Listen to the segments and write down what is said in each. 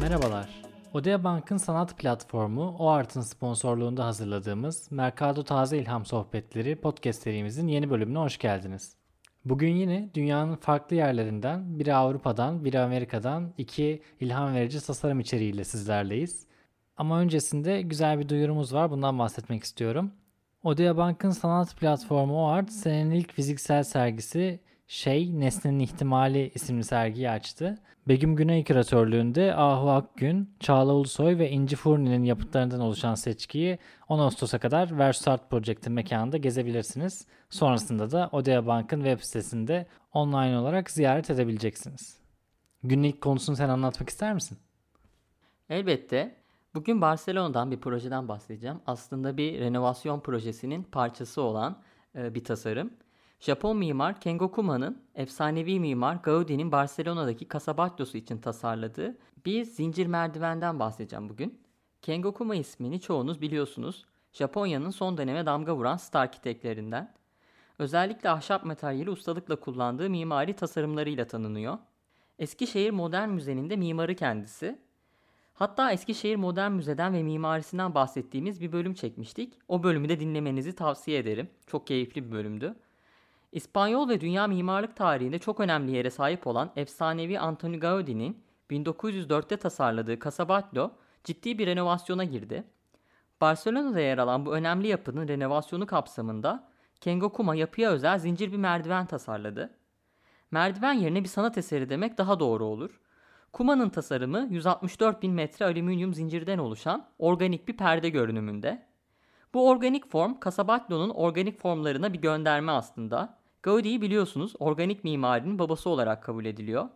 Merhabalar. Odea Bank'ın sanat platformu OART'ın sponsorluğunda hazırladığımız Mercado Taze İlham Sohbetleri podcast serimizin yeni bölümüne hoş geldiniz. Bugün yine dünyanın farklı yerlerinden, biri Avrupa'dan, biri Amerika'dan iki ilham verici tasarım içeriğiyle sizlerleyiz. Ama öncesinde güzel bir duyurumuz var, bundan bahsetmek istiyorum. Odea Bank'ın sanat platformu OART, senenin ilk fiziksel sergisi Şey, Nesnenin İhtimali isimli sergiyi açtı. Begüm Güney küratörlüğünde Ahu Akgün, Çağla Ulusoy ve İnci Furni'nin yapıtlarından oluşan seçkiyi 10 Ağustos'a kadar Versart Project'in mekanında gezebilirsiniz. Sonrasında da Odea Bank'ın web sitesinde online olarak ziyaret edebileceksiniz. Günlük konusunu sen anlatmak ister misin? Elbette. Bugün Barcelona'dan bir projeden bahsedeceğim. Aslında bir renovasyon projesinin parçası olan e, bir tasarım. Japon mimar Kengo Kuma'nın efsanevi mimar Gaudi'nin Barcelona'daki Casabatlosu için tasarladığı bir zincir merdivenden bahsedeceğim bugün. Kengo Kuma ismini çoğunuz biliyorsunuz. Japonya'nın son döneme damga vuran star arkiteklerinden. Özellikle ahşap materyali ustalıkla kullandığı mimari tasarımlarıyla tanınıyor. Eskişehir Modern Müze'nin de mimarı kendisi. Hatta Eskişehir Modern Müze'den ve mimarisinden bahsettiğimiz bir bölüm çekmiştik. O bölümü de dinlemenizi tavsiye ederim. Çok keyifli bir bölümdü. İspanyol ve dünya mimarlık tarihinde çok önemli yere sahip olan efsanevi Antoni Gaudi'nin 1904'te tasarladığı Casabatlo ciddi bir renovasyona girdi. Barcelona'da yer alan bu önemli yapının renovasyonu kapsamında Kengo Kuma yapıya özel zincir bir merdiven tasarladı. Merdiven yerine bir sanat eseri demek daha doğru olur. Kuma'nın tasarımı 164 bin metre alüminyum zincirden oluşan organik bir perde görünümünde. Bu organik form Casabatlo'nun organik formlarına bir gönderme aslında. Gaudi'yi biliyorsunuz organik mimarinin babası olarak kabul ediliyor.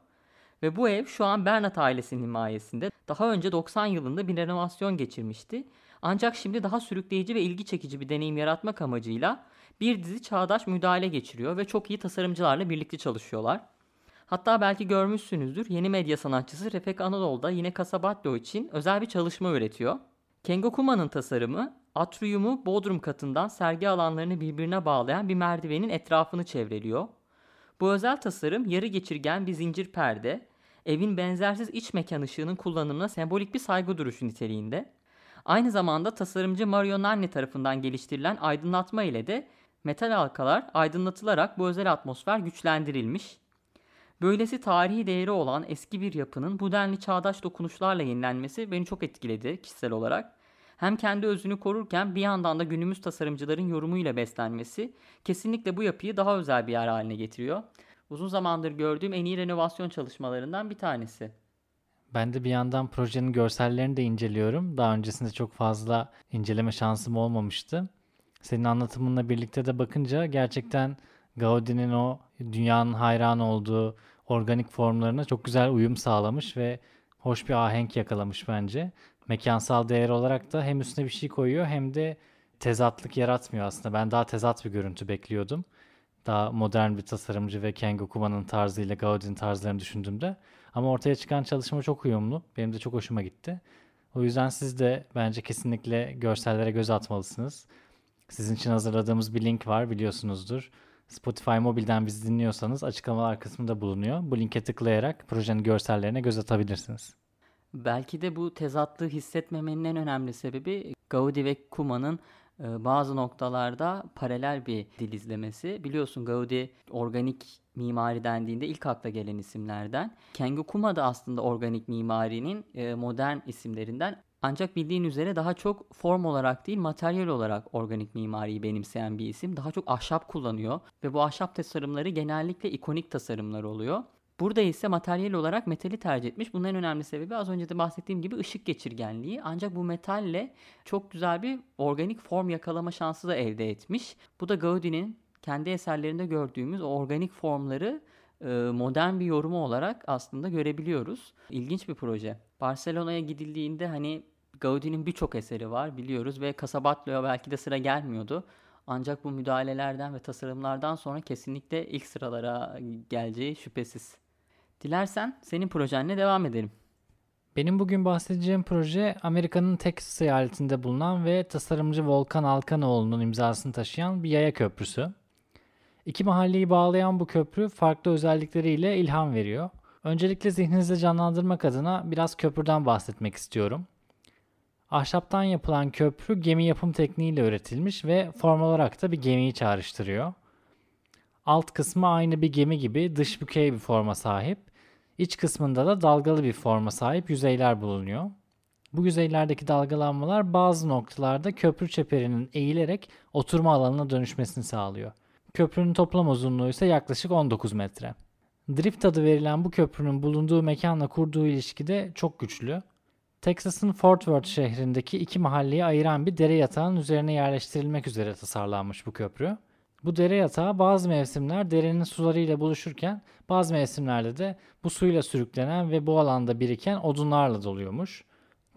Ve bu ev şu an Bernat ailesinin himayesinde. Daha önce 90 yılında bir renovasyon geçirmişti. Ancak şimdi daha sürükleyici ve ilgi çekici bir deneyim yaratmak amacıyla bir dizi çağdaş müdahale geçiriyor ve çok iyi tasarımcılarla birlikte çalışıyorlar. Hatta belki görmüşsünüzdür yeni medya sanatçısı Refek Anadolu da yine Casabatlo için özel bir çalışma üretiyor. Kengo Kuma'nın tasarımı atriumu bodrum katından sergi alanlarını birbirine bağlayan bir merdivenin etrafını çevreliyor. Bu özel tasarım yarı geçirgen bir zincir perde, evin benzersiz iç mekan ışığının kullanımına sembolik bir saygı duruşu niteliğinde. Aynı zamanda tasarımcı Mario Nanni tarafından geliştirilen aydınlatma ile de metal halkalar aydınlatılarak bu özel atmosfer güçlendirilmiş. Böylesi tarihi değeri olan eski bir yapının bu denli çağdaş dokunuşlarla yenilenmesi beni çok etkiledi kişisel olarak hem kendi özünü korurken bir yandan da günümüz tasarımcıların yorumuyla beslenmesi kesinlikle bu yapıyı daha özel bir yer haline getiriyor. Uzun zamandır gördüğüm en iyi renovasyon çalışmalarından bir tanesi. Ben de bir yandan projenin görsellerini de inceliyorum. Daha öncesinde çok fazla inceleme şansım olmamıştı. Senin anlatımınla birlikte de bakınca gerçekten Gaudi'nin o dünyanın hayran olduğu organik formlarına çok güzel uyum sağlamış ve hoş bir ahenk yakalamış bence mekansal değer olarak da hem üstüne bir şey koyuyor hem de tezatlık yaratmıyor aslında. Ben daha tezat bir görüntü bekliyordum. Daha modern bir tasarımcı ve Ken Kuma'nın tarzıyla Gaudi'nin tarzlarını düşündüğümde. Ama ortaya çıkan çalışma çok uyumlu. Benim de çok hoşuma gitti. O yüzden siz de bence kesinlikle görsellere göz atmalısınız. Sizin için hazırladığımız bir link var biliyorsunuzdur. Spotify mobilden bizi dinliyorsanız açıklamalar kısmında bulunuyor. Bu linke tıklayarak projenin görsellerine göz atabilirsiniz. Belki de bu tezatlığı hissetmemenin en önemli sebebi Gaudi ve Kuma'nın e, bazı noktalarda paralel bir dil izlemesi. Biliyorsun Gaudi organik mimari dendiğinde ilk akla gelen isimlerden. Kengo Kuma da aslında organik mimarinin e, modern isimlerinden. Ancak bildiğin üzere daha çok form olarak değil materyal olarak organik mimariyi benimseyen bir isim. Daha çok ahşap kullanıyor ve bu ahşap tasarımları genellikle ikonik tasarımlar oluyor. Burada ise materyal olarak metali tercih etmiş. Bunun en önemli sebebi az önce de bahsettiğim gibi ışık geçirgenliği. Ancak bu metalle çok güzel bir organik form yakalama şansı da elde etmiş. Bu da Gaudi'nin kendi eserlerinde gördüğümüz o organik formları e, modern bir yorumu olarak aslında görebiliyoruz. İlginç bir proje. Barcelona'ya gidildiğinde hani Gaudi'nin birçok eseri var biliyoruz ve Casabatlo'ya belki de sıra gelmiyordu. Ancak bu müdahalelerden ve tasarımlardan sonra kesinlikle ilk sıralara geleceği şüphesiz. Dilersen senin projenle devam edelim. Benim bugün bahsedeceğim proje Amerika'nın Texas eyaletinde bulunan ve tasarımcı Volkan Alkanoğlu'nun imzasını taşıyan bir yaya köprüsü. İki mahalleyi bağlayan bu köprü farklı özellikleriyle ilham veriyor. Öncelikle zihninizde canlandırmak adına biraz köprüden bahsetmek istiyorum. Ahşaptan yapılan köprü gemi yapım tekniğiyle üretilmiş ve form olarak da bir gemiyi çağrıştırıyor. Alt kısmı aynı bir gemi gibi dış bükey bir forma sahip. İç kısmında da dalgalı bir forma sahip yüzeyler bulunuyor. Bu yüzeylerdeki dalgalanmalar bazı noktalarda köprü çeperinin eğilerek oturma alanına dönüşmesini sağlıyor. Köprünün toplam uzunluğu ise yaklaşık 19 metre. Drift adı verilen bu köprünün bulunduğu mekanla kurduğu ilişki de çok güçlü. Texas'ın Fort Worth şehrindeki iki mahalleyi ayıran bir dere yatağının üzerine yerleştirilmek üzere tasarlanmış bu köprü. Bu dere yatağı bazı mevsimler derenin sularıyla buluşurken bazı mevsimlerde de bu suyla sürüklenen ve bu alanda biriken odunlarla doluyormuş.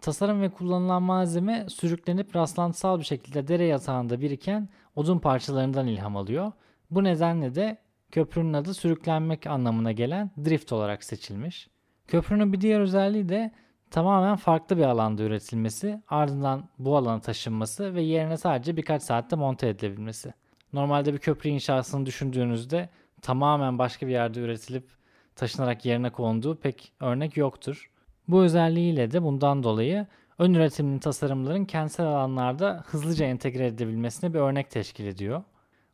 Tasarım ve kullanılan malzeme sürüklenip rastlantısal bir şekilde dere yatağında biriken odun parçalarından ilham alıyor. Bu nedenle de köprünün adı sürüklenmek anlamına gelen drift olarak seçilmiş. Köprünün bir diğer özelliği de tamamen farklı bir alanda üretilmesi, ardından bu alana taşınması ve yerine sadece birkaç saatte monte edilebilmesi. Normalde bir köprü inşasını düşündüğünüzde tamamen başka bir yerde üretilip taşınarak yerine konduğu pek örnek yoktur. Bu özelliğiyle de bundan dolayı ön üretimli tasarımların kentsel alanlarda hızlıca entegre edilebilmesine bir örnek teşkil ediyor.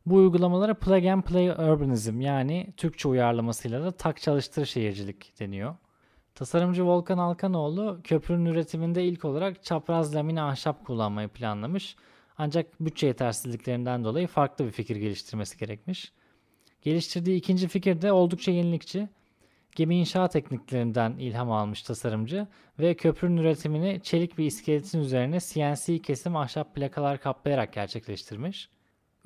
Bu uygulamalara plug and play urbanism yani Türkçe uyarlamasıyla da tak çalıştır şehircilik deniyor. Tasarımcı Volkan Alkanoğlu köprünün üretiminde ilk olarak çapraz lamine ahşap kullanmayı planlamış. Ancak bütçe yetersizliklerinden dolayı farklı bir fikir geliştirmesi gerekmiş. Geliştirdiği ikinci fikir de oldukça yenilikçi. Gemi inşa tekniklerinden ilham almış tasarımcı ve köprünün üretimini çelik bir iskeletin üzerine CNC kesim ahşap plakalar kaplayarak gerçekleştirmiş.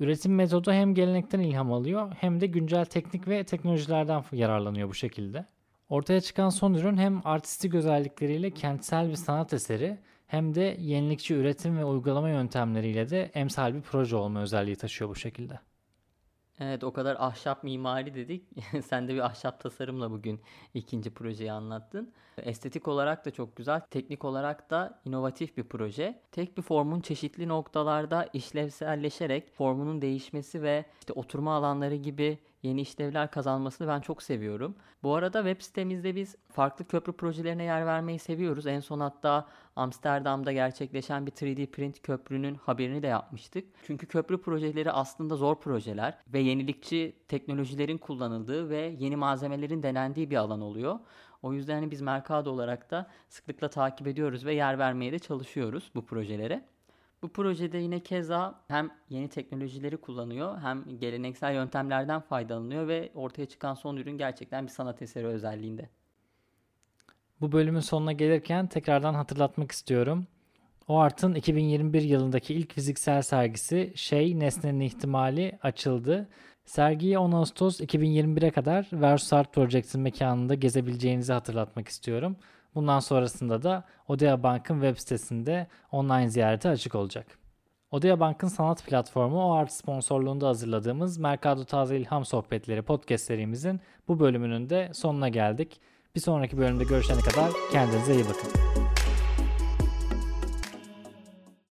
Üretim metodu hem gelenekten ilham alıyor hem de güncel teknik ve teknolojilerden yararlanıyor bu şekilde. Ortaya çıkan son ürün hem artistik özellikleriyle kentsel bir sanat eseri hem de yenilikçi üretim ve uygulama yöntemleriyle de emsal bir proje olma özelliği taşıyor bu şekilde. Evet o kadar ahşap mimari dedik. Sen de bir ahşap tasarımla bugün ikinci projeyi anlattın. Estetik olarak da çok güzel, teknik olarak da inovatif bir proje. Tek bir formun çeşitli noktalarda işlevselleşerek formunun değişmesi ve işte oturma alanları gibi yeni işlevler kazanmasını ben çok seviyorum. Bu arada web sitemizde biz farklı köprü projelerine yer vermeyi seviyoruz. En son hatta Amsterdam'da gerçekleşen bir 3D print köprünün haberini de yapmıştık. Çünkü köprü projeleri aslında zor projeler ve yenilikçi teknolojilerin kullanıldığı ve yeni malzemelerin denendiği bir alan oluyor. O yüzden hani biz Mercado olarak da sıklıkla takip ediyoruz ve yer vermeye de çalışıyoruz bu projelere. Bu projede yine keza hem yeni teknolojileri kullanıyor hem geleneksel yöntemlerden faydalanıyor ve ortaya çıkan son ürün gerçekten bir sanat eseri özelliğinde. Bu bölümün sonuna gelirken tekrardan hatırlatmak istiyorum. O Art'ın 2021 yılındaki ilk fiziksel sergisi Şey Nesnenin İhtimali açıldı. Sergiyi 10 Ağustos 2021'e kadar Versus Art Project'in mekanında gezebileceğinizi hatırlatmak istiyorum. Bundan sonrasında da Odea Bank'ın web sitesinde online ziyarete açık olacak. Odea Bank'ın sanat platformu o art sponsorluğunda hazırladığımız Mercado Taze İlham Sohbetleri podcast serimizin bu bölümünün de sonuna geldik. Bir sonraki bölümde görüşene kadar kendinize iyi bakın.